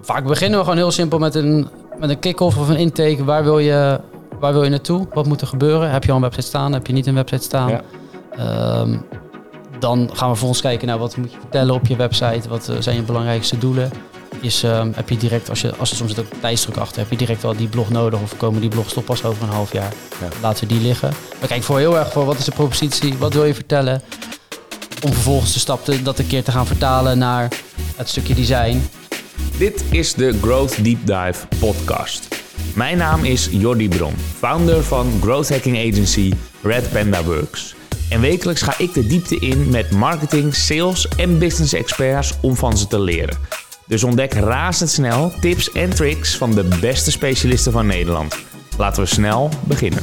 vaak beginnen we gewoon heel simpel met een, met een kick-off of een intake. Waar wil, je, waar wil je naartoe? Wat moet er gebeuren? Heb je al een website staan? Heb je niet een website staan? Ja. Ehm, dan gaan we vervolgens kijken naar wat moet je vertellen op je website. Wat eh, zijn je belangrijkste doelen? Is, ehm, heb je direct, als, je, als er soms zit ook tijdsdruk achter, heb je direct wel die blog nodig of komen die blogs toch pas over een half jaar? Ja. Laten we die liggen. We kijken voor heel erg voor wat is de propositie, wat wil je vertellen? Om vervolgens de stap te, dat een keer te gaan vertalen naar het stukje design. Dit is de Growth Deep Dive podcast. Mijn naam is Jordi Bron, founder van growth hacking agency Red Panda Works. En wekelijks ga ik de diepte in met marketing, sales en business experts om van ze te leren. Dus ontdek razendsnel tips en tricks van de beste specialisten van Nederland. Laten we snel beginnen.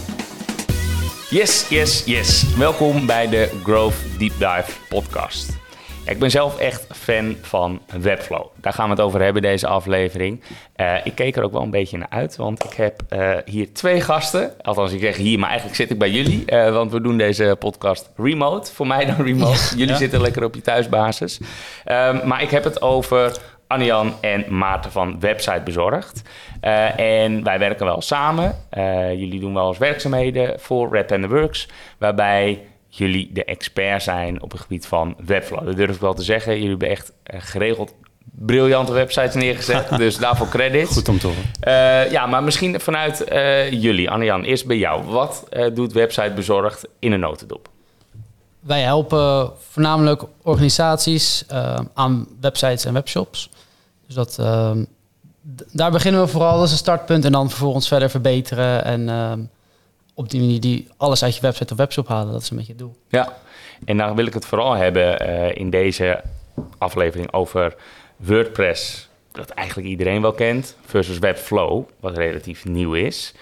Yes, yes, yes. Welkom bij de Growth Deep Dive podcast. Ik ben zelf echt fan van Webflow. Daar gaan we het over hebben deze aflevering. Eh, ik keek er ook wel een beetje naar uit, want ik heb eh, hier twee gasten. Althans, ik zeg hier, maar eigenlijk zit ik bij jullie. eh, want we doen deze podcast remote. Voor mij dan remote. jullie zitten lekker op je thuisbasis. Ehm, maar ik heb het over Anjan en Maarten van Website Bezorgd. En wij werken wel samen. Jullie doen wel eens werkzaamheden voor Red and the Works, waarbij jullie de expert zijn op het gebied van Webflow. Dat durf ik wel te zeggen. Jullie hebben echt eh, geregeld briljante websites neergezet, dus daarvoor credits. Goed om te horen. Eh, ja, maar misschien vanuit eh, jullie, Anne-Jan, eerst bij jou. Wat eh, doet Website Bezorgd in een notendop? Wij helpen voornamelijk organisaties aan websites en webshops. Dus dat, ehm, daar beginnen we vooral als een startpunt en dan vervolgens verder verbeteren. En ehm, op die manier die alles uit je website of webshop halen. Dat is een beetje het doel. Ja, en dan wil ik het vooral hebben eh, in deze aflevering over WordPress, dat eigenlijk iedereen wel kent, versus Webflow, wat relatief nieuw is.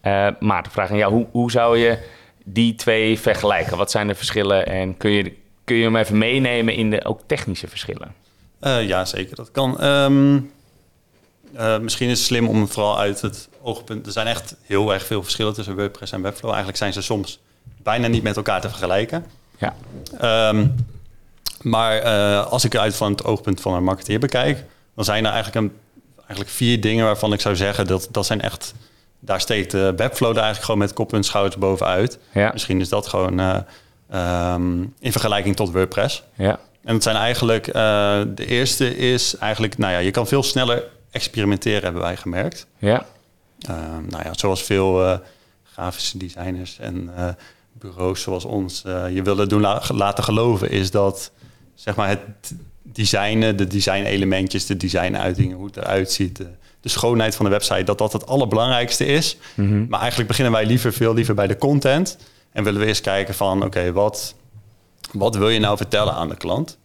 Eh maar de vraag aan jou, hoe, hoe zou je die twee vergelijken? Wat zijn de verschillen en kun je, kun je hem even meenemen in de ook technische verschillen? Eh, ja, zeker. Dat kan. Ehm, eh, misschien is het slim om vooral uit het oogpunt... Er zijn echt heel erg veel verschillen tussen WordPress en Webflow. Eigenlijk zijn ze soms bijna niet met elkaar te vergelijken. Ja, Ehm, maar eh, als ik uit van het oogpunt van een marketeer bekijk... dan zijn er eigenlijk, een, eigenlijk vier dingen waarvan ik zou zeggen... dat, dat zijn echt... Daar steekt eh, Webflow er eigenlijk gewoon met kop en schouders bovenuit. ja, Misschien is dat gewoon eh, ehm, in vergelijking tot WordPress. ja, En het zijn eigenlijk, de eerste is eigenlijk, nou ja, je kan veel sneller experimenteren, hebben wij gemerkt. ja, Uh, nou ja, zoals veel eh, grafische designers en eh, bureaus zoals ons eh, je willen doen la- laten geloven, is dat zeg maar het designen, de design-elementjes, de designuitingen, hoe het eruit ziet, de, de schoonheid van de website, dat dat het allerbelangrijkste is. Mhm. Maar eigenlijk beginnen wij liever veel liever bij de content en willen we eerst kijken van, oké, wat, wat wil je nou vertellen aan de klant?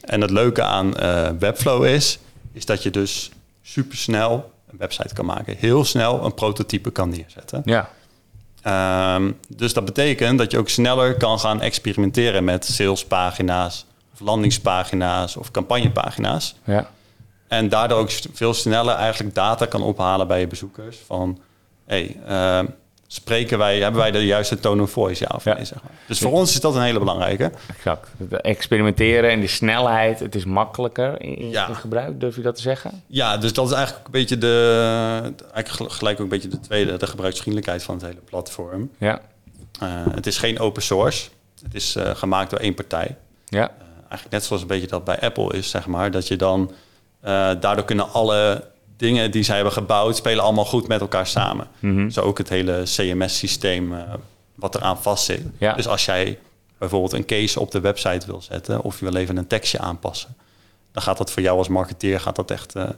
En het leuke aan Webflow is, is dat je dus supersnel een website kan maken. Heel snel een prototype kan neerzetten. ja, Ehm, dus dat betekent dat je ook sneller kan gaan experimenteren met salespagina's, of landingspagina's of campagnepagina's. ja, En daardoor ook veel sneller eigenlijk data kan ophalen bij je bezoekers. Van, hey, ehm, spreken wij, hebben wij de juiste tone of voice, ja of Ja. nee, zeg maar. Dus voor ons is dat een hele belangrijke. exact. Experimenteren en de snelheid, het is makkelijker in, Ja. in gebruik, durf je dat te zeggen? Ja, dus dat is eigenlijk een beetje de, eigenlijk gel- gelijk ook een beetje de tweede, de gebruiksvriendelijkheid van het hele platform. Ja, Eh, het is geen open source. Het is eh, gemaakt door één partij. ja, Eh, eigenlijk net zoals een beetje dat bij Apple is, zeg maar. Dat je dan, daardoor kunnen alle dingen die zij hebben gebouwd, spelen allemaal goed met elkaar samen. Mhm. Zo ook het hele CMS-systeem eh, wat eraan vastzit. Ja. Dus als jij bijvoorbeeld een case op de website wil zetten, of je wil even een tekstje aanpassen, dan gaat dat voor jou als marketeer, gaat dat echt, eh,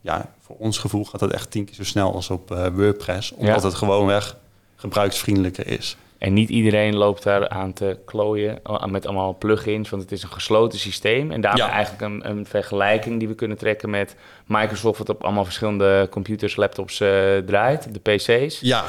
ja, voor ons gevoel gaat dat echt tien keer zo snel als op eh, WordPress. Omdat Ja. het gewoonweg gebruiksvriendelijker is. En niet iedereen loopt daar aan te klooien eh, met allemaal plugins, want het is een gesloten systeem. En daarmee Ja. eigenlijk een, een vergelijking die we kunnen trekken met Microsoft, wat op allemaal verschillende computers, laptops eh, draait, de PC's. Ja,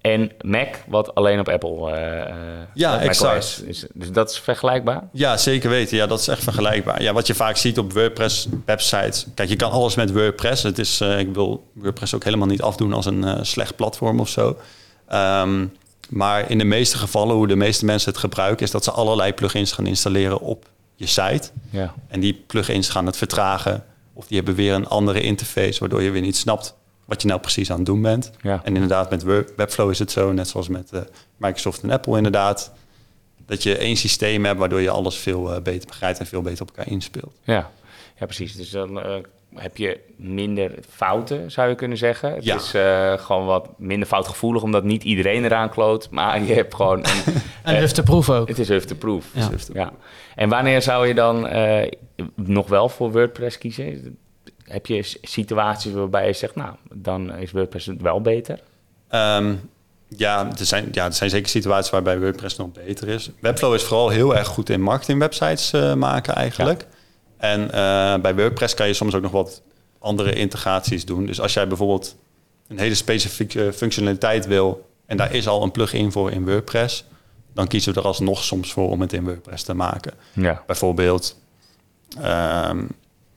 En Mac, wat alleen op Apple eh, Ja, exact. is. Dus dat is vergelijkbaar. Ja, zeker weten. Ja, dat is echt vergelijkbaar. Ja, wat je vaak ziet op WordPress websites. Kijk, je kan alles met WordPress. Het is, ik wil WordPress ook helemaal niet afdoen als een slecht platform of zo. Ehm, maar in de meeste gevallen, hoe de meeste mensen het gebruiken, is dat ze allerlei plugins gaan installeren op je site. Ja. En die plugins gaan het vertragen. Of die hebben weer een andere interface, waardoor je weer niet snapt wat je nou precies aan het doen bent. Ja. En inderdaad, met Web- Webflow is het zo, net zoals met eh, Microsoft en Apple inderdaad, dat je één systeem hebt waardoor je alles veel eh, beter begrijpt en veel beter op elkaar inspeelt. Ja, ja precies. Dus dan eh, heb je minder fouten, zou je kunnen zeggen. Het Ja. is eh, gewoon wat minder foutgevoelig, omdat niet iedereen eraan kloot. Maar je hebt gewoon... Een, En eh, dus de proef ook. het is huf te proof. Ja. Ja. En wanneer zou je dan eh, nog wel voor WordPress kiezen? Heb je situaties waarbij je zegt, nou, dan is WordPress wel beter? Ehm, ja, er zijn, ja, er zijn zeker situaties waarbij WordPress nog beter is. Webflow is vooral heel erg goed in marketingwebsites eh, maken eigenlijk. En eh, bij WordPress kan je soms ook nog wat andere integraties doen. Dus als jij bijvoorbeeld een hele specifieke functionaliteit wil... en daar is al een plugin voor in WordPress... dan kiezen we er alsnog soms voor om het in WordPress te maken. Ja. Bijvoorbeeld, ehm,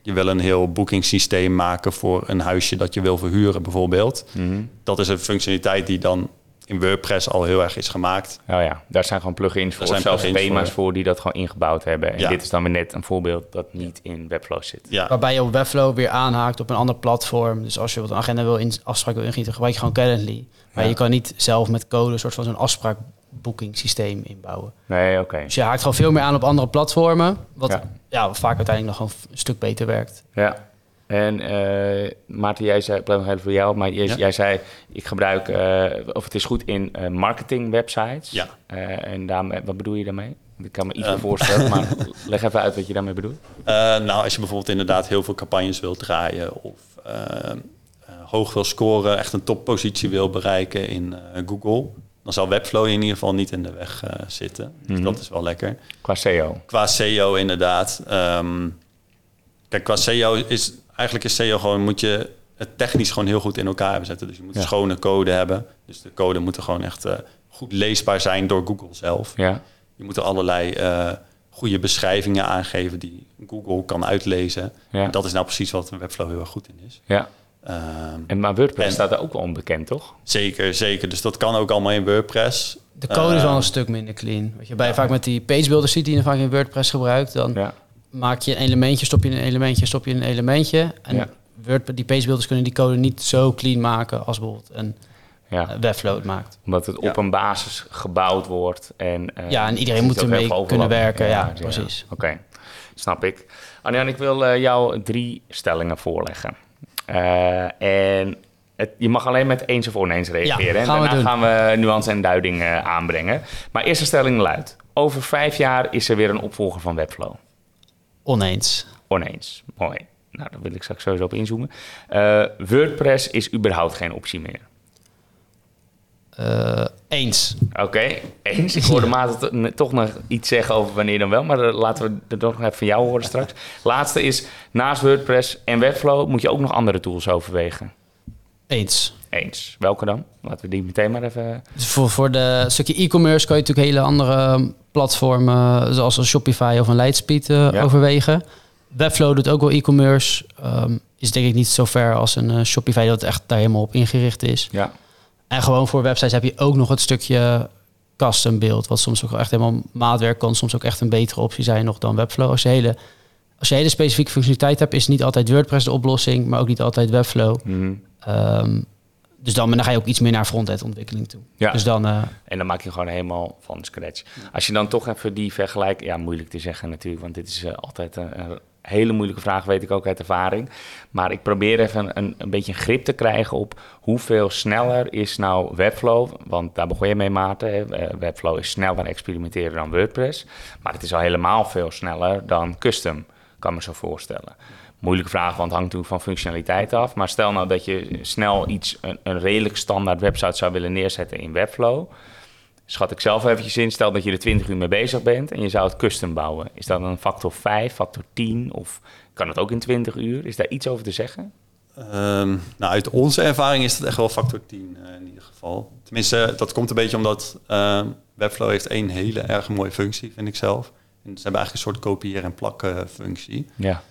je wil een heel boekingssysteem maken voor een huisje dat je wil verhuren, bijvoorbeeld. Mhm. Dat is een functionaliteit die dan in WordPress al heel erg is gemaakt. Oh ja, daar zijn gewoon plugins voor, zijn zelfs plugins thema's voor. voor. die dat gewoon ingebouwd hebben. En Ja. dit is dan weer net een voorbeeld dat niet in Webflow zit. Ja, Waarbij je op Webflow weer aanhaakt op een ander platform. Dus als je wat een agenda wil in, afspraak wil ingieten, gebruik je gewoon Calendly. Maar Ja. je kan niet zelf met code een soort van zo'n afspraakboekingssysteem inbouwen. Nee, oké. Dus je haakt gewoon veel meer aan op andere platformen. Wat Ja. ja. vaak uiteindelijk nog gewoon een stuk beter werkt. Ja. En eh Maarten, jij zei, ik blijf nog even voor jou, maar jij, Ja. jij zei, ik gebruik, eh, of het is goed in eh, marketing websites. Ja. En daarmee, wat bedoel je daarmee? Ik kan me iets voorstellen, maar leg even uit wat je daarmee bedoelt. Nou, als je bijvoorbeeld inderdaad heel veel campagnes wil draaien of hoog wil scoren, echt een toppositie wil bereiken in Google, dan zal Webflow in ieder geval niet in de weg zitten. Dus Mhm. dat is wel lekker. Qua SEO. Qua SEO inderdaad. Ehm, kijk, qua SEO is eigenlijk is SEO gewoon moet je het technisch gewoon heel goed in elkaar hebben zetten. Dus je moet Ja. schone code hebben. Dus de code moet er gewoon echt eh, goed leesbaar zijn door Google zelf. Ja. Je moet er allerlei eh, goede beschrijvingen aangeven die Google kan uitlezen. Ja. En dat is nou precies wat Webflow heel erg goed in is. ja. Ehm, En, maar WordPress En- staat er ook wel onbekend, toch? zeker, zeker. Dus dat kan ook allemaal in WordPress. De code is wel Eh, een stuk minder clean. Wat je bij vaak met die pagebuilders ziet die je vaak in WordPress gebruikt, dan Ja. Maak je een elementje, stop je in een elementje, stop je in een elementje. En Ja. Word, die pagebuilders kunnen die code niet zo clean maken als bijvoorbeeld een ja. eh, Webflow het maakt. Omdat het Ja. op een basis gebouwd wordt. En, eh, Ja, en iedereen er moet ermee kunnen werken. Ja, precies. Oké, snap ik. Arjan, ik wil eh, jou drie stellingen voorleggen. Eh, en het, je mag alleen met eens of oneens reageren. Ja, en daarna doen. gaan we nuance en duiding eh, aanbrengen. Maar eerste stelling luidt. Over vijf jaar is er weer een opvolger van Webflow. Oneens. Oneens. Mooi. Nou, daar wil ik straks sowieso op inzoomen. Eh, WordPress is überhaupt geen optie meer. Eh, eens. Oké, eens. Ik hoorde Maarten to- toch nog iets zeggen over wanneer dan wel, maar eh, laten we toch nog even van jou horen straks. Laatste is, naast WordPress en Webflow moet je ook nog andere tools overwegen. Eens. Eens. Welke dan? Laten we die meteen maar even... Dus voor, voor de stukje e-commerce kan je natuurlijk hele andere platformen, zoals een Shopify of een Lightspeed, eh, Ja. overwegen. Webflow doet ook wel e-commerce. Ehm, is denk ik niet zo ver als een eh, Shopify dat echt daar helemaal op ingericht is. Ja, En gewoon voor websites heb je ook nog het stukje custom beeld, wat soms ook echt helemaal maatwerk kan, soms ook echt een betere optie zijn nog dan Webflow. Als je hele, als je hele specifieke functionaliteit hebt, is niet altijd WordPress de oplossing, maar ook niet altijd Webflow. Mhm. Ehm, dus dan, dan ga je ook iets meer naar front-end ontwikkeling toe. Ja. Dus dan, eh, en dan maak je gewoon helemaal van scratch. Als je dan toch even die vergelijkt... Ja, moeilijk te zeggen natuurlijk, want dit is eh, altijd een, een hele moeilijke vraag, weet ik ook uit ervaring. Maar ik probeer even een, een beetje een grip te krijgen op hoeveel sneller is nou Webflow. Want daar begon je mee, Maarten. hè. Eh, Webflow is sneller experimenteren dan WordPress. Maar het is al helemaal veel sneller dan custom, kan me zo voorstellen. Moeilijke vraag, want het hangt natuurlijk van functionaliteit af. Maar stel nou dat je snel iets, een, redelijk standaard website zou willen neerzetten in Webflow. Schat ik zelf eventjes in, stel dat je er 20 uur mee bezig bent en je zou het custom bouwen. Is dat een factor 5, factor 10 of kan het ook in 20 uur? Is daar iets over te zeggen? Ehm, nou, uit onze ervaring is het echt wel factor 10 eh, in ieder geval. Tenminste, dat komt een beetje omdat ehm, Webflow heeft één hele erg mooie functie, vind ik zelf. Ze hebben eigenlijk een soort kopiëren en plakken functie. Ja.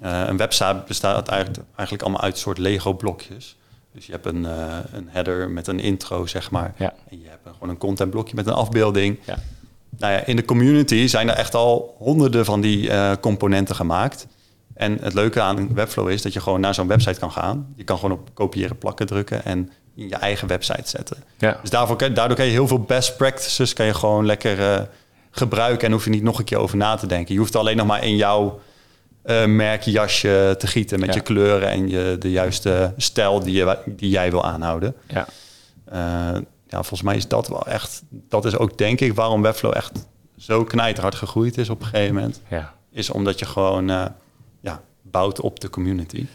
Eh, een website bestaat eigenlijk, eigenlijk allemaal uit soort Lego-blokjes. Dus je hebt een, eh, een header met een intro, zeg maar. Ja. En je hebt een- gewoon een contentblokje met een afbeelding. Ja. Nou ja, in de community zijn er echt al honderden van die eh, componenten gemaakt. En het leuke aan Webflow is dat je gewoon naar zo'n website kan gaan. Je kan gewoon op kopiëren, plakken, drukken en in je eigen website zetten. Ja. Dus daarvoor, daardoor kan je heel veel best practices kan je gewoon lekker gebruiken en hoef je niet nog een keer over na te denken. Je hoeft alleen nog maar in jouw eh, merkjasje te gieten met Ja. je kleuren en je, de juiste stijl die, je, die jij wil aanhouden. Ja. Eh, ja, volgens mij is dat wel echt, dat is ook denk ik waarom Webflow echt zo knijterhard gegroeid is op een gegeven moment. Ja. Is omdat je gewoon eh, ja, bouwt op de community.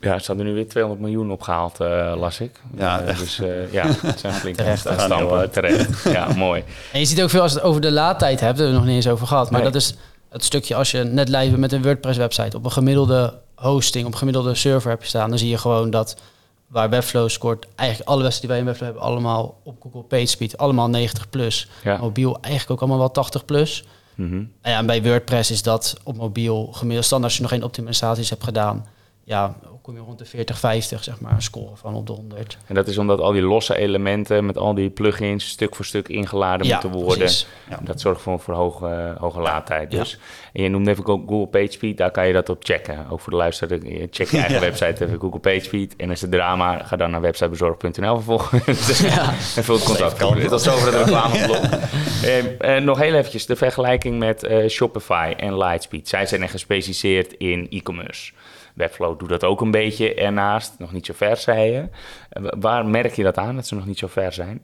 Ja, ze hadden nu weer 200 miljoen opgehaald, eh, las ik. Ja, Eh, dus eh, ja, het zijn flinke Terecht. stampen, terecht. Ja, mooi. En je ziet ook veel als het over de laadtijd hebt, daar hebben we het nog niet eens over gehad. Maar Nee. dat is het stukje als je net live bent met een WordPress-website op een gemiddelde hosting, op een gemiddelde server heb je staan, dan zie je gewoon dat waar Webflow scoort, eigenlijk alle websites die wij in Webflow hebben, allemaal op Google PageSpeed, allemaal 90 plus. Ja. Mobiel eigenlijk ook allemaal wel 80 plus. Mhm. En ja, en bij WordPress is dat op mobiel gemiddeld standaard als je nog geen optimalisaties hebt gedaan. Ja, kom je rond de 40, 50, zeg maar, een score van op de 100. En dat is omdat al die losse elementen met al die plugins stuk voor stuk ingeladen Ja, moeten worden. Ja. Dat zorgt voor, voor hoge, hoge laadtijd Ja. dus. En je noemde even Go- Google PageSpeed, daar kan je dat op checken. Ook voor de luisteraar, je check je eigen Ja. website even Google PageSpeed. En als het drama, ga dan naar websitebezorg.nl vervolgens. en vul het contact. kan. Tot zover het reclameblok. Eh, eh, nog heel eventjes de vergelijking met eh, Shopify en Lightspeed. Zij zijn echt gespecialiseerd in e-commerce. Webflow doet dat ook een beetje ernaast. Nog niet zo ver, zei je. Wa- waar merk je dat aan, dat ze nog niet zo ver zijn?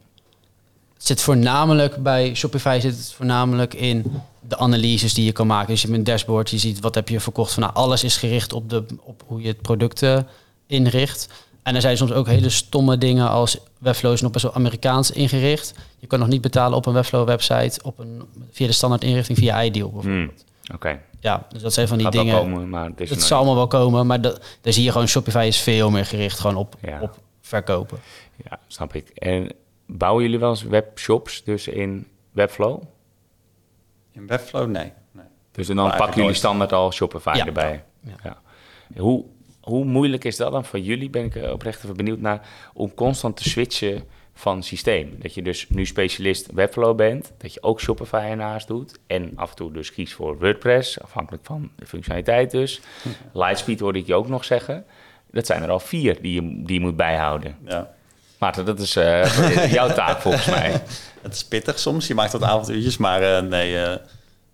Het zit voornamelijk bij Shopify zit het voornamelijk in de analyses die je kan maken. Dus je hebt een dashboard, je ziet wat heb je verkocht. Van, nou, alles is gericht op, de, op hoe je het product eh, inricht. En er zijn soms ook hele stomme dingen als Webflow is nog best wel Amerikaans ingericht. Je kan nog niet betalen op een Webflow website op een, via de standaard inrichting via iDeal bijvoorbeeld. Hmm, Oké, Ja, dus dat zijn van die gaat wel dingen. komen, maar het is Het zal allemaal wel komen, maar dat, daar zie je gewoon Shopify is veel meer gericht gewoon op, Ja. op verkopen. Ja, snap ik. En bouwen jullie wel eens webshops dus in Webflow? In Webflow? Nee. nee. Dus dan Maar pakken jullie standaard al Shopify Ja. erbij. Ja. Ja. Hoe, hoe moeilijk is dat dan voor jullie? Ben ik oprecht even benieuwd naar om constant te switchen van systeem. Dat je dus nu specialist Webflow bent, dat je ook Shopify ernaast doet en af en toe dus kiest voor WordPress, afhankelijk van de functionaliteit dus. Lightspeed hoorde ik je ook nog zeggen. Dat zijn er al vier die je, die je moet bijhouden. Ja. Maarten, dat is eh, jouw taak volgens mij. Het is pittig soms. Je maakt wat avontuurtjes, maar eh, nee, eh,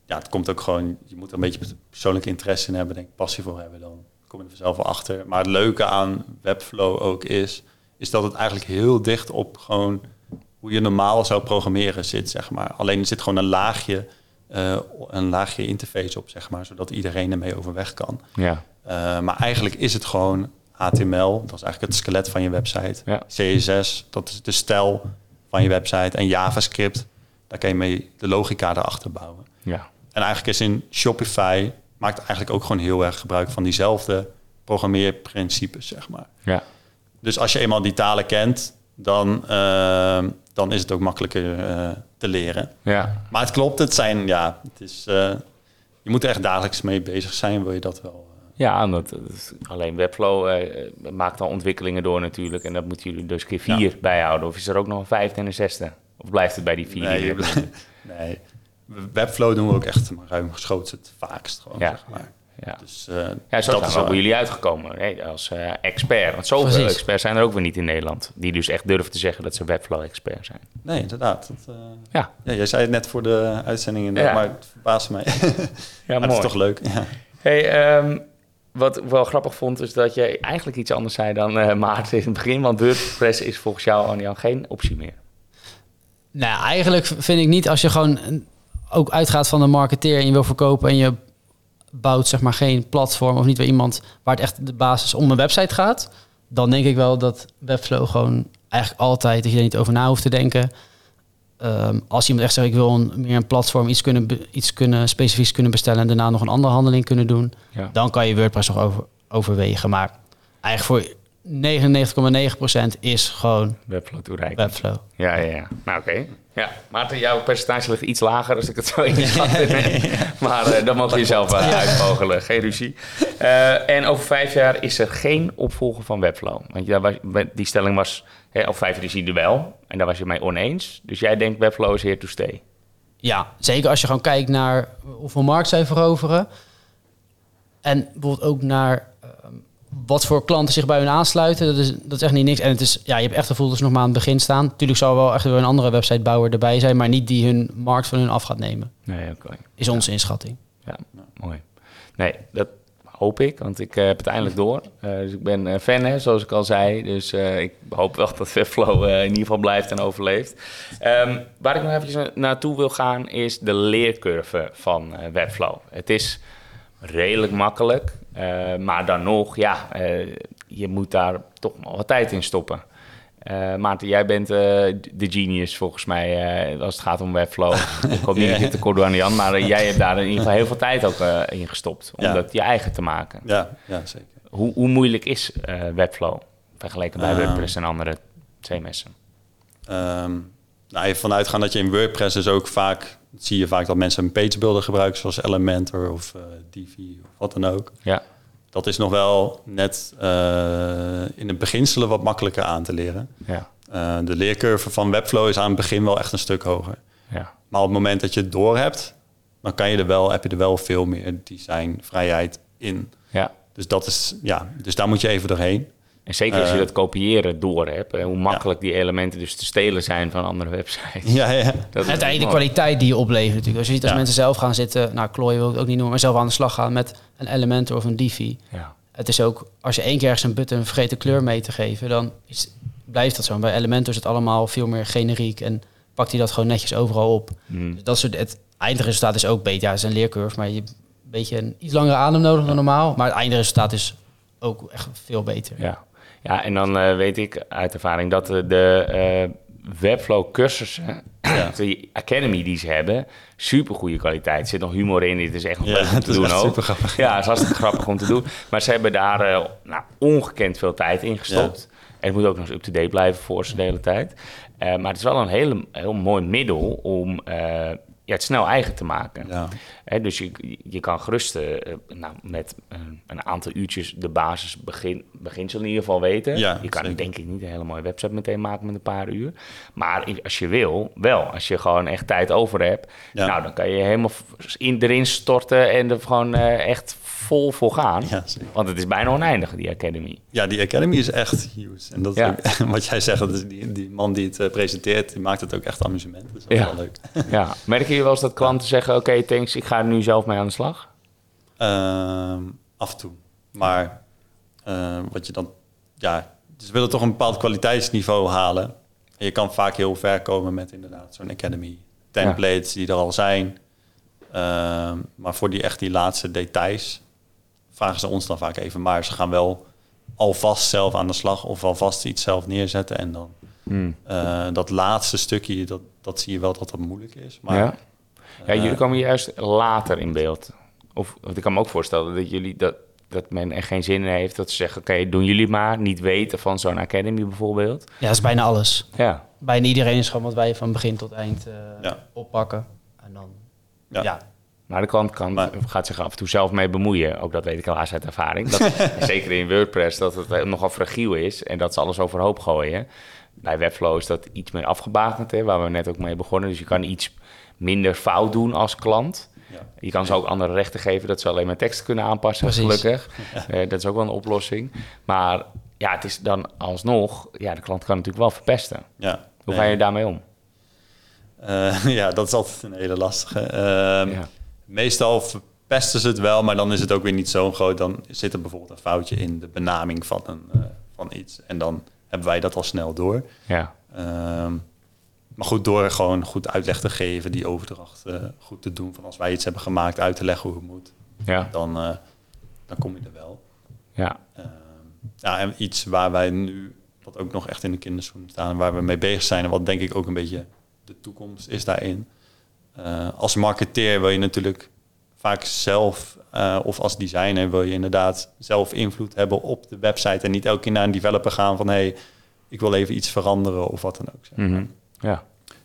ja, het komt ook gewoon. Je moet er een beetje persoonlijke interesse in hebben, denk ik, passie voor hebben. Dan kom je er vanzelf wel achter. Maar het leuke aan Webflow ook is, is dat het eigenlijk heel dicht op gewoon hoe je normaal zou programmeren zit, zeg maar. Alleen er zit gewoon een laagje, eh, een laagje interface op, zeg maar, zodat iedereen ermee overweg kan. Ja, Uh, maar eigenlijk is het gewoon HTML, dat is eigenlijk het skelet van je website. Ja. CSS, dat is de stijl van je website. En JavaScript, daar kan je mee de logica erachter bouwen. ja, En eigenlijk is in Shopify, maakt eigenlijk ook gewoon heel erg gebruik van diezelfde programmeerprincipes, zeg maar. ja. Dus als je eenmaal die talen kent, dan, uh, dan is het ook makkelijker uh, te leren. ja. Maar het klopt, het zijn, ja, het is, uh, je moet er echt dagelijks mee bezig zijn, wil je dat wel. Ja, dat, alleen Webflow eh, maakt al ontwikkelingen door natuurlijk. En dat moeten jullie dus keer vier Ja. bijhouden. Of is er ook nog een vijfde en een zesde? Of blijft het bij die vier? Die nee. Webflow doen we ook echt maar ruim geschoten het vaakst gewoon, Ja. zeg maar. Ja. Dus uh, Ja, zo dat zijn is ook bij jullie uitgekomen hè, als eh, expert. Want zoveel Precies. experts zijn er ook weer niet in Nederland. Die dus echt durven te zeggen dat ze Webflow-expert zijn. Nee, inderdaad. Dat, uh, Ja. ja, jij zei het net voor de uitzending, inderdaad, Ja. maar het verbaast mij. Ja, maar het is toch leuk. Ja. Hey, ehm, wat ik wel grappig vond, is dat jij eigenlijk iets anders zei dan eh Maarten in het begin. Want WordPress is volgens jou, Arjan, geen optie meer. Nou, eigenlijk vind ik niet als je gewoon ook uitgaat van de marketeer en je wil verkopen en je bouwt zeg maar geen platform of niet weer iemand waar het echt de basis om een website gaat, dan denk ik wel dat Webflow gewoon eigenlijk altijd dat je er niet over na hoeft te denken. Ehm, als iemand echt zegt ik wil een, meer een platform iets kunnen iets kunnen specifieks kunnen bestellen en daarna nog een andere handeling kunnen doen, Ja. dan kan je WordPress nog over, overwegen. Maar eigenlijk voor 99,9% is gewoon Webflow toereiken. Webflow. Ja, ja, ja. Nou, oké. Ja, Maarten, jouw percentage ligt iets lager als ik het zo inschat. maar eh dan mag je zelf uh, uitvogelen. Geen ruzie. Uh, en over vijf jaar is er geen opvolger van Webflow. Want ja, die stelling was... Hè, over vijf jaar is hij er wel. En daar was je mee oneens. Dus jij denkt Webflow is here to stay. Ja, zeker als je gewoon kijkt naar hoeveel markt zij veroveren. En bijvoorbeeld ook naar wat voor klanten zich bij hun aansluiten. Dat is, dat is echt niet niks. En het is, ja, je hebt echt het gevoel dat ze nog maar aan het begin staan. Natuurlijk zal wel echt weer een andere websitebouwer erbij zijn, maar niet die hun markt van hun af gaat nemen. Nee, oké. Is onze inschatting. Ja, mooi. Nee, dat hoop ik, want ik eh, heb het eindelijk door. Eh, dus ik ben eh, fan, hè, zoals ik al zei. Dus ik hoop wel dat Webflow in ieder geval blijft en overleeft. Ehm, waar ik nog na- naartoe wil gaan, is de leercurve van Webflow. Het is redelijk makkelijk, eh, maar dan nog, ja, eh, je moet daar toch nog wat tijd in stoppen. Eh Maarten, jij bent de genius volgens mij als het gaat om Webflow. ik hoop niet dat je te kort doe aan Jan, maar jij hebt daar in ieder geval heel veel tijd ook in gestopt. Om Ja. dat je eigen te maken. Ja, ja zeker. Hoe, hoe moeilijk is Webflow vergeleken bij Ehm. WordPress en andere CMS'en? Ehm nou, even vanuitgaan dat je in WordPress dus ook vaak... zie je vaak dat mensen een pagebuilder gebruiken... zoals Elementor of eh Divi of wat dan ook. Ja, Dat is nog wel net eh, in het beginselen wat makkelijker aan te leren. ja, Eh, de leercurve van Webflow is aan het begin wel echt een stuk hoger. ja. Maar op het moment dat je het door hebt... dan kan je er wel, heb je er wel veel meer designvrijheid in. ja. Dus, dat is, ja, dus daar moet je even doorheen. En zeker als je Eh. dat kopiëren door hebt, eh, hoe makkelijk die elementen dus te stelen zijn van andere websites. Ja, ja. Dat Uiteindelijk de kwaliteit die je oplevert natuurlijk. Als je ziet als Ja. mensen zelf gaan zitten, nou klooien wil ik het ook niet noemen, maar zelf aan de slag gaan met een Elementor of een Divi. Ja, Het is ook, als je één keer ergens een button vergeet de kleur mee te geven, dan is, blijft dat zo. Bij Elementor is het allemaal veel meer generiek en pakt hij dat gewoon netjes overal op. Dus dat soort, het eindresultaat is ook beter. Ja, het is een leercurve, maar je hebt een beetje een iets langere adem nodig dan normaal. Maar het eindresultaat is ook echt veel beter. ja. Ja en dan eh, weet ik uit ervaring dat de, eh, Webflow cursussen, Ja. die Academy die ze hebben, super goede kwaliteit. Er zit nog humor in, dit is echt nog Ja, leuk om te is doen ook. supergrappig. Ja, het is hartstikke grappig om te doen. Maar ze hebben daar eh, nou, ongekend veel tijd in gestopt. En het moet ook nog eens up-to-date blijven voor ze de hele tijd. Maar het is wel een hele, heel mooi middel om ja, het snel eigen te maken. Ja. Hè, dus je, je kan gerust eh, nou, met eh, een aantal uurtjes de basis begin, beginsel in ieder geval weten. Ja, je kan zeker. denk ik niet een hele mooie website meteen maken met een paar uur. Maar als je wil, wel. Als je gewoon echt tijd over hebt, Ja. nou, dan kan je helemaal in, erin storten en er gewoon eh, echt vol voor gaan. Ja. Want het is bijna oneindig, die Academy. Ja, die Academy is echt huge. En dat Ja. ook- wat jij zegt, dat is die, die man die het eh, presenteert, die maakt het ook echt amusement. Dat is Ja. wel leuk. Ja. Merken jullie wel eens dat klanten zeggen, oké, thanks, ik ga er nu zelf mee aan de slag? Ehm, af en toe. Maar eh, wat je dan... Ja, ze willen toch een bepaald kwaliteitsniveau halen. En je kan vaak heel ver komen met inderdaad zo'n Academy. Templates die er al zijn. Ehm, maar voor die echt die laatste details vragen ze ons dan vaak even. Maar ze gaan wel alvast zelf aan de slag of alvast iets zelf neerzetten. En dan Hmm. eh, dat laatste stukje, dat, dat zie je wel dat dat moeilijk is. Maar ja. ja, jullie eh, komen juist later in beeld. Of, want ik kan me ook voorstellen dat jullie dat, dat men er geen zin in heeft dat ze zeggen: Oké, doen jullie maar. Niet weten van zo'n academy bijvoorbeeld. Ja, dat is bijna alles. Ja, Bijna iedereen is gewoon wat wij van begin tot eind eh, Ja. oppakken. En dan, Ja. ja. Maar de klant kan, Maar- gaat zich af en toe zelf mee bemoeien. Ook dat weet ik helaas uit ervaring. Dat, zeker in WordPress dat het nogal fragiel is en dat ze alles overhoop gooien. Bij Webflow is dat iets meer afgebakend, hè, waar we net ook mee begonnen. Dus je kan iets minder fout doen als klant. Ja. Je kan ze ook andere rechten geven dat ze alleen maar teksten kunnen aanpassen, Precies. gelukkig. Eh, dat is ook wel een oplossing. Maar ja, het is dan alsnog, ja, de klant kan natuurlijk wel verpesten. ja. Hoe Nee. ga je daarmee om? Eh, ja, dat is altijd een hele lastige. Ehm, Ja. Meestal verpesten ze het wel, maar dan is het ook weer niet zo groot. Dan zit er bijvoorbeeld een foutje in de benaming van, een, eh, van iets. En dan hebben wij dat al snel door. Ja, Ehm, maar goed, door gewoon goed uitleg te geven, die overdracht eh, goed te doen. Van als wij iets hebben gemaakt, uit te leggen hoe het moet. ja, Dan, eh, dan kom je er wel. ja. Ehm, ja, en iets waar wij nu, wat ook nog echt in de kinderschoenen staan, waar we mee bezig zijn, en wat denk ik ook een beetje de toekomst is daarin. Eh, als marketeer wil je natuurlijk vaak zelf, eh, of als designer wil je inderdaad zelf invloed hebben op de website en niet elke keer naar een developer gaan van hé, hey, ik wil even iets veranderen of wat dan ook. zeg maar. Mhm. ja.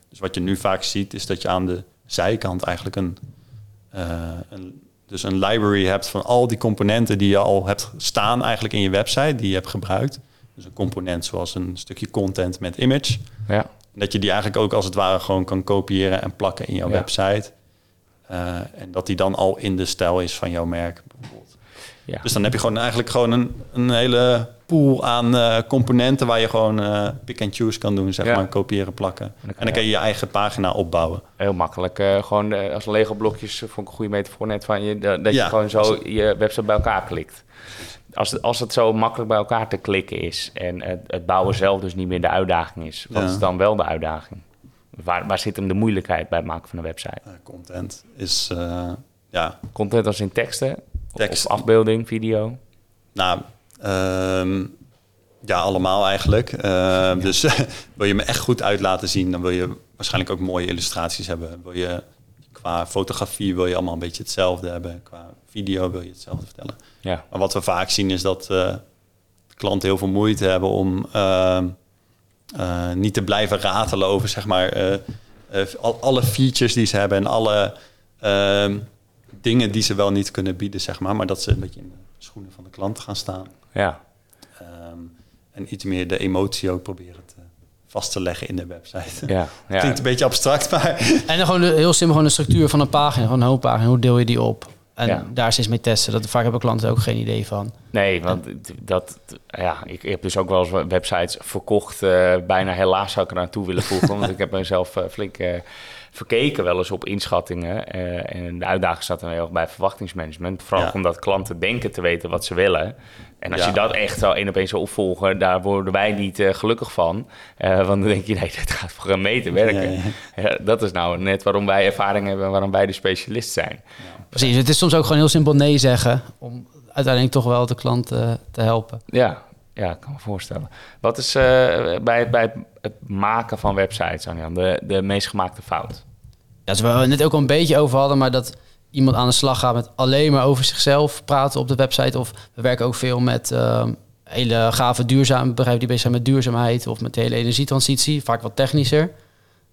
Dus wat je nu vaak ziet, is dat je aan de zijkant eigenlijk een, eh, een, dus een library hebt van al die componenten die je al hebt staan eigenlijk in je website, die je hebt gebruikt. Dus een component zoals een stukje content met image. ja. Dat je die eigenlijk ook als het ware gewoon kan kopiëren en plakken in jouw Ja. website. Eh, en dat die dan al in de stijl is van jouw merk bijvoorbeeld. Ja. Dus dan heb je gewoon eigenlijk gewoon een, een hele pool aan eh, componenten waar je gewoon eh, pick and choose kan doen, zeg Ja. maar, kopiëren, plakken. dan En dan kan je je eigen pagina opbouwen. Heel makkelijk. gewoon als Lego-blokjes eh, vond ik een goede metafoor net van je. Dat, Ja. je gewoon zo je website bij elkaar klikt. Als het, als het zo makkelijk bij elkaar te klikken is en het, het bouwen zelf dus niet meer de uitdaging is, wat Ja. is dan wel de uitdaging? Waar, waar zit hem de moeilijkheid bij het maken van een website? Content is, eh, ja, Content als in teksten? Of, Tekst. of afbeelding, video? nou, ehm, ja, allemaal eigenlijk. Eh, Dus wil je me echt goed uit laten zien, dan wil je waarschijnlijk ook mooie illustraties hebben. Wil je qua fotografie wil je allemaal een beetje hetzelfde hebben. Qua video wil je hetzelfde vertellen. Ja, Maar wat we vaak zien is dat eh, klanten heel veel moeite hebben om ehm, eh, niet te blijven ratelen over zeg maar, eh, eh, al, alle features die ze hebben en alle ehm, dingen die ze wel niet kunnen bieden, zeg maar. Maar dat ze een beetje in de schoenen van de klant gaan staan. ja. Ehm, en iets meer de emotie ook proberen te, vast te leggen in de website. ja, ja. Klinkt een beetje abstract, maar En dan gewoon de, heel simpel gewoon de structuur van een pagina, gewoon een homepagina. Hoe deel je die op? En Ja. daar is mee testen. Dat, vaak hebben klanten ook geen idee van. Nee, want dat, ja, ik, heb dus ook wel eens websites verkocht. eh, bijna helaas zou ik er aan toe willen voegen. want ik heb mezelf eh, flink eh, verkeken wel eens op inschattingen. en de uitdaging staat dan heel erg bij verwachtingsmanagement. Vooral Ja. omdat klanten denken te weten wat ze willen. En als Ja. je dat echt zo één op één zou opvolgen, daar worden wij niet gelukkig van. Want dan denk je, nee, dit gaat voor een meter werken. Ja, Ja, dat is nou net waarom wij ervaring hebben en waarom wij de specialist zijn. Precies, het is soms ook gewoon heel simpel nee zeggen. Om uiteindelijk toch wel de klant eh, te helpen. Ja, ja, ik kan me voorstellen. Wat is eh, bij, bij het maken van websites, Anjan, de, de meest gemaakte fout? Ja, waar we het net ook al een beetje over hadden, maar dat iemand aan de slag gaat met alleen maar over zichzelf praten op de website. Of we werken ook veel met ehm, hele gave duurzame bedrijven die bezig zijn met duurzaamheid of met de hele energietransitie, vaak wat technischer.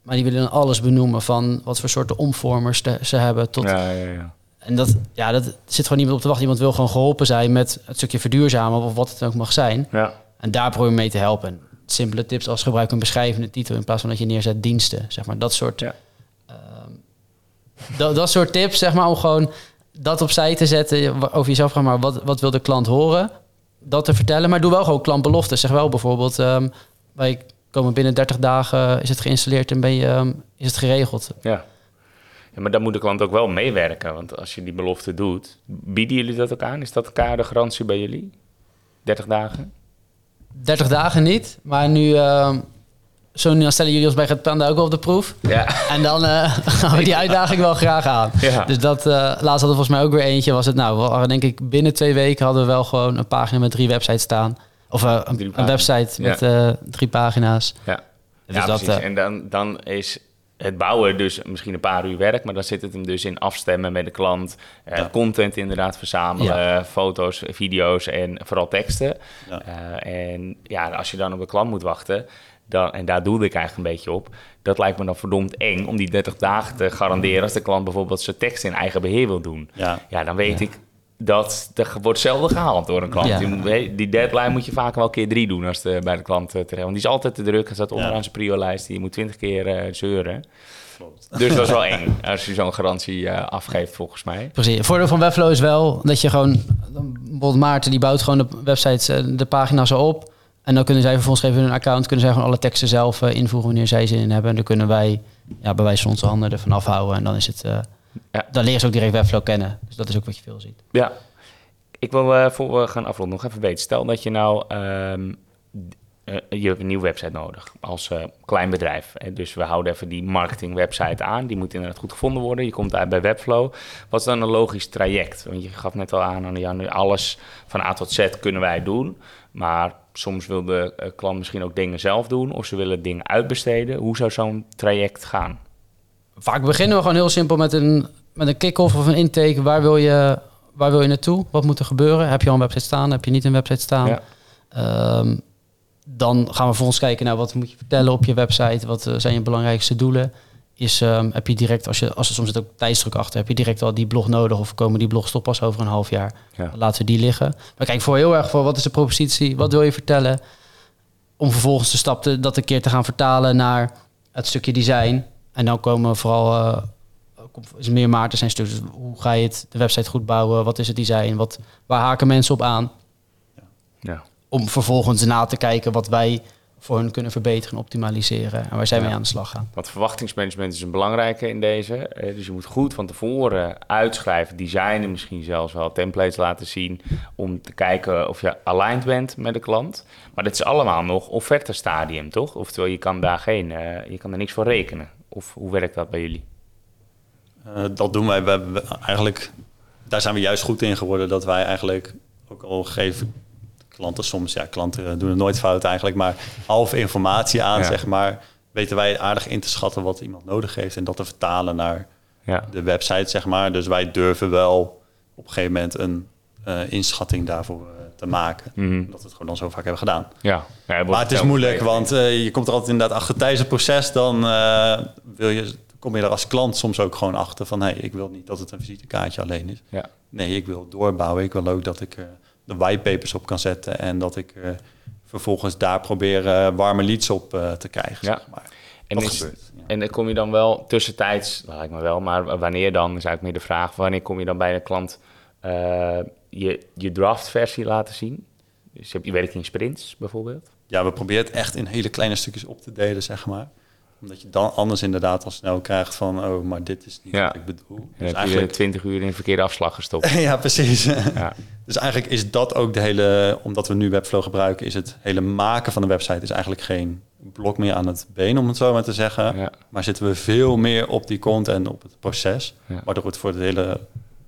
Maar die willen dan alles benoemen van wat voor soorten omvormers ze hebben. Tot, Ja, ja, ja. En dat, ja, dat zit gewoon niemand op te wachten. Iemand wil gewoon geholpen zijn met het stukje verduurzamen of wat het ook mag zijn. ja. En daar probeer je mee te helpen. En simpele tips als gebruik een beschrijvende titel in plaats van dat je neerzet diensten. Zeg maar dat soort, Ja. ehm, dat, dat soort tips, zeg maar, om gewoon dat opzij te zetten. Over jezelf gaan, maar wat, wat wil de klant horen? Dat te vertellen. Maar doe wel gewoon klantbeloften. Zeg wel bijvoorbeeld, ehm, wij komen binnen 30 dagen, is het geïnstalleerd en ben je, ehm, is het geregeld. ja. Ja, maar dan moet de klant ook wel meewerken. Want als je die belofte doet, bieden jullie dat ook aan? Is dat elkaar de garantie bij jullie? 30 dagen? 30 dagen niet, maar nu, ehm, zo nu dan stellen jullie ons bij het Panda ook op de proef. Ja. En dan eh, gaan we die uitdaging wel graag aan. Ja. Dus dat, eh, laatst hadden we volgens mij ook weer eentje. Was het nou, denk ik binnen twee weken hadden we wel gewoon een pagina met drie websites staan. Of eh, een, website met drie pagina's. Ja, Dus ja dat, precies. en dan, dan is het bouwen dus misschien een paar uur werk, maar dan zit het hem dus in afstemmen met de klant, eh, Ja. content inderdaad verzamelen, foto's, video's en vooral teksten. Ja. Eh, en ja, als je dan op de klant moet wachten, dan, en daar doelde ik eigenlijk een beetje op, dat lijkt me dan verdomd eng om die 30 dagen te garanderen als de klant bijvoorbeeld zijn tekst in eigen beheer wil doen. ja. Ja, dan weet ik dat er wordt zelden gehaald door een klant. Ja. Die, moet- die deadline moet je vaak wel keer drie doen als de, bij de klant eh, terecht. Want die is altijd te druk. Hij staat onderaan Ja. zijn prio-lijst. Die moet twintig keer eh, zeuren. Dus dat is wel eng als je zo'n garantie eh, afgeeft, volgens mij. Precies. Het voordeel van Webflow is wel dat je gewoon... Bijvoorbeeld Maarten, die bouwt gewoon de websites, eh, de pagina's al op. En dan kunnen zij vervolgens even hun account... kunnen zij gewoon alle teksten zelf eh, invoegen wanneer zij zin in hebben. En dan kunnen wij ja, bij wijze van onze handen ervan afhouden. En dan is het... Ja. Dan leren ze ook direct Webflow kennen. Dus dat is ook wat je veel ziet. Ja. Ik wil eh, voor we gaan afronden nog even weten. Stel dat je nou... ehm, eh, je hebt een nieuwe website nodig als eh, klein bedrijf. Dus we houden even die marketing website aan. Die moet inderdaad goed gevonden worden. Je komt uit bij Webflow. Wat is dan een logisch traject? Want je gaf net al aan, ja, nu alles van A tot Z kunnen wij doen. Maar soms wil de klant misschien ook dingen zelf doen. Of ze willen dingen uitbesteden. Hoe zou zo'n traject gaan? Vaak beginnen we gewoon heel simpel met een, met een kick-off of een intake. Waar wil, je, waar wil je naartoe? Wat moet er gebeuren? Heb je al een website staan? Heb je niet een website staan? Ja. Ehm, dan gaan we vervolgens kijken naar wat moet je vertellen op je website. Wat eh, zijn je belangrijkste doelen? Is, ehm, heb je direct, als, je, als er soms zit ook tijdsdruk achter, heb je direct al die blog nodig of komen die blogs toch pas over een half jaar? Ja. Laten we die liggen. Maar kijk voor heel erg voor wat is de propositie? Wat wil je vertellen? Om vervolgens de stap te, dat een keer te gaan vertalen naar het stukje design. En dan komen we vooral eh, is meer Maarten zijn stuk. Dus hoe ga je het, de website goed bouwen? Wat is het design? Wat, waar haken mensen op aan? Ja. Om vervolgens na te kijken wat wij voor hun kunnen verbeteren en optimaliseren. En waar zij Ja. mee aan de slag gaan. Want verwachtingsmanagement is een belangrijke in deze. Dus je moet goed van tevoren uitschrijven, designen, misschien zelfs wel templates laten zien. Om te kijken of je aligned bent met de klant. Maar dit is allemaal nog offerte stadium, toch? Oftewel, je kan daar geen, eh, je kan er niks voor rekenen. Of hoe werkt dat bij jullie? Eh, dat doen wij. We, we- eigenlijk, daar zijn we juist goed in geworden. Dat wij eigenlijk, ook al geven klanten soms, ja, klanten doen het nooit fout eigenlijk, maar half informatie aan, Ja. zeg maar, weten wij aardig in te schatten wat iemand nodig heeft en dat te vertalen naar Ja, de website, zeg maar. Dus wij durven wel op een gegeven moment een eh, inschatting daarvoor eh, te maken. Mhm. Omdat we het gewoon al zo vaak hebben gedaan. ja. ja Maar het is moeilijk, want eh, je komt er altijd inderdaad achter tijdens het proces. Dan eh, wil je, kom je er als klant soms ook gewoon achter van... hey, ik wil niet dat het een visitekaartje alleen is. Ja. Nee, ik wil doorbouwen. Ik wil ook dat ik er de whitepapers op kan zetten... en dat ik vervolgens daar probeer warme leads op te krijgen. Ja. Zeg maar. En, Dat is, gebeurt, ja. en dan kom je dan wel tussentijds, dat lijkt me wel, maar wanneer dan, is eigenlijk meer de vraag, wanneer kom je dan bij een klant je, je draftversie laten zien? Dus je hebt je werkt in sprints bijvoorbeeld. ja, we proberen het echt in hele kleine stukjes op te delen, zeg maar. Omdat je dan anders inderdaad al snel krijgt van... oh, maar dit is niet Ja. wat ik bedoel. En Dus heb je eigenlijk 20 uur in een verkeerde afslag gestopt. ja, precies. Ja. Dus eigenlijk is dat ook de hele, omdat we nu Webflow gebruiken, is het hele maken van de website is eigenlijk geen blok meer aan het been, om het zo maar te zeggen. Ja. Maar zitten we veel meer op die content en op het proces, waardoor het voor de hele,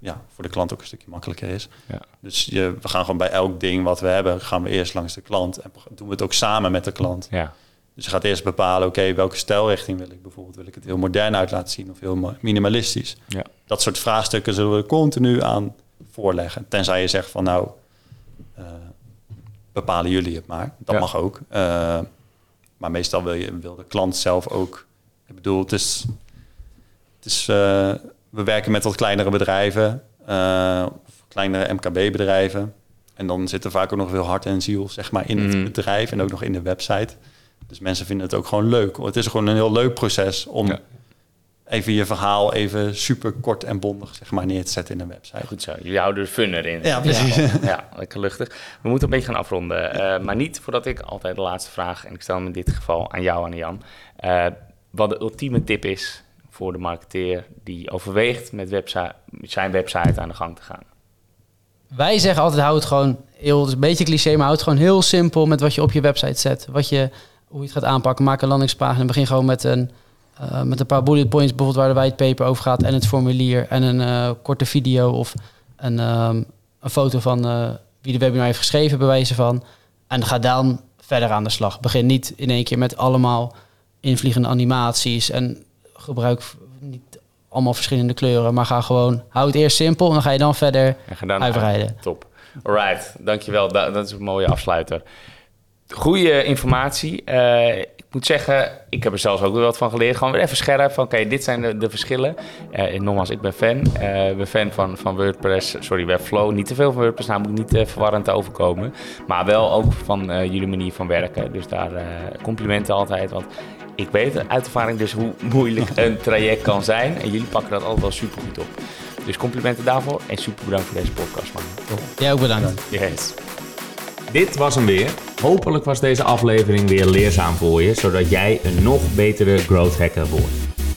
ja, voor de klant ook een stukje makkelijker is. Ja. Dus je, we gaan gewoon bij elk ding wat we hebben, gaan we eerst langs de klant en doen we het ook samen met de klant. Ja. Dus je gaat eerst bepalen, oké, welke stijlrichting wil ik bijvoorbeeld? Wil ik het heel modern uit laten zien of heel ma- minimalistisch? Ja. Dat soort vraagstukken zullen we continu aan voorleggen. Tenzij je zegt van nou, eh, bepalen jullie het maar. Dat Ja. mag ook. Eh, maar meestal wil, je, wil de klant zelf ook. Ik bedoel, het is. Het is eh, we werken met wat kleinere bedrijven, eh, of kleinere MKB-bedrijven. En dan zit er vaak ook nog veel hart en ziel zeg maar, in Mhm. het bedrijf en ook nog in de website. Dus mensen vinden het ook gewoon leuk. Het is gewoon een heel leuk proces om Ja. even je verhaal even super kort en bondig zeg maar, neer te zetten in een website. Goed zo. Jullie houden er fun erin. Ja, precies. Ja, ja, lekker luchtig. We moeten een beetje gaan afronden. eh, maar niet voordat ik altijd de laatste vraag, en ik stel hem in dit geval aan jou, aan Jan. eh, wat de ultieme tip is voor de marketeer die overweegt met website, zijn website aan de gang te gaan. Wij zeggen altijd, hou het gewoon heel, het is een beetje cliché, maar hou het gewoon heel simpel met wat je op je website zet. Wat je, hoe je het gaat aanpakken. Maak een landingspagina. Begin gewoon met een, eh, met een paar bullet points, bijvoorbeeld waar de whitepaper over gaat en het formulier en een eh, korte video of een, ehm, een foto van eh, wie de webinar heeft geschreven, bij wijze van. En ga dan verder aan de slag. Begin niet in één keer met allemaal invliegende animaties en gebruik niet allemaal verschillende kleuren, maar ga gewoon, hou het eerst simpel en dan ga je dan verder En ga dan uitbreiden. Top. Alright, dankjewel. Da- dat is een mooie afsluiter. Goede informatie. Eh, moet zeggen, ik heb er zelfs ook weer wat van geleerd. Gewoon weer even scherp van, oké, dit zijn de, de verschillen. Eh, en nogmaals, ik ben fan. Eh, ik ben fan van, van WordPress, sorry, Webflow. Niet te veel van WordPress, namelijk niet eh, verwarrend te overkomen. Maar wel ook van jullie manier van werken. Dus daar complimenten altijd. Want ik weet uit ervaring dus hoe moeilijk een traject kan zijn. En jullie pakken dat altijd wel super goed op. Dus complimenten daarvoor en super bedankt voor deze podcast, man. Jij ook bedankt. Yes. Dit was hem weer. Hopelijk was deze aflevering weer leerzaam voor je, zodat jij een nog betere growth hacker wordt.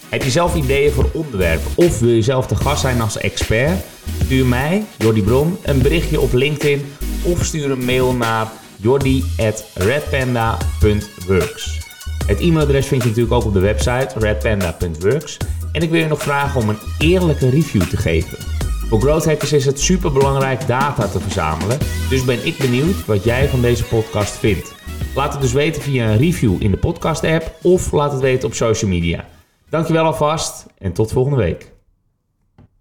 Heb je zelf ideeën voor onderwerpen of wil je zelf te gast zijn als expert? Stuur mij, Jordi Bron, een berichtje op LinkedIn of stuur een mail naar jordi.redpanda.works. Het e-mailadres vind je natuurlijk ook op de website redpanda.works. En ik wil je nog vragen om een eerlijke review te geven. Voor growth hackers is het super belangrijk data te verzamelen, dus ben ik benieuwd wat jij van deze podcast vindt. Laat het dus weten via een review in de podcast app of laat het weten op social media. Dankjewel alvast en tot volgende week.